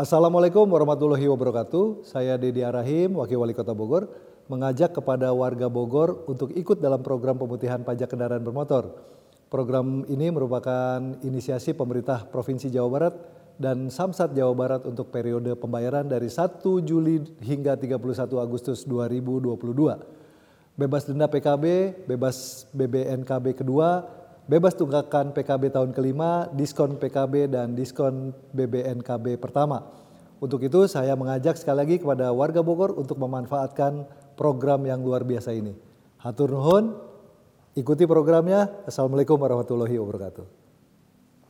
Assalamualaikum warahmatullahi wabarakatuh. Saya Dedi Arahim, Wakil Wali Kota Bogor, mengajak kepada warga Bogor untuk ikut dalam program pemutihan pajak kendaraan bermotor. Program ini merupakan inisiasi pemerintah Provinsi Jawa Barat dan Samsat Jawa Barat untuk periode pembayaran dari 1 Juli hingga 31 Agustus 2022. Bebas denda PKB, bebas BBNKB kedua, bebas tunggakan PKB tahun kelima, diskon PKB dan diskon BBNKB pertama. Untuk itu saya mengajak sekali lagi kepada warga Bogor untuk memanfaatkan program yang luar biasa ini. Hatur nuhun, ikuti programnya. Assalamualaikum warahmatullahi wabarakatuh.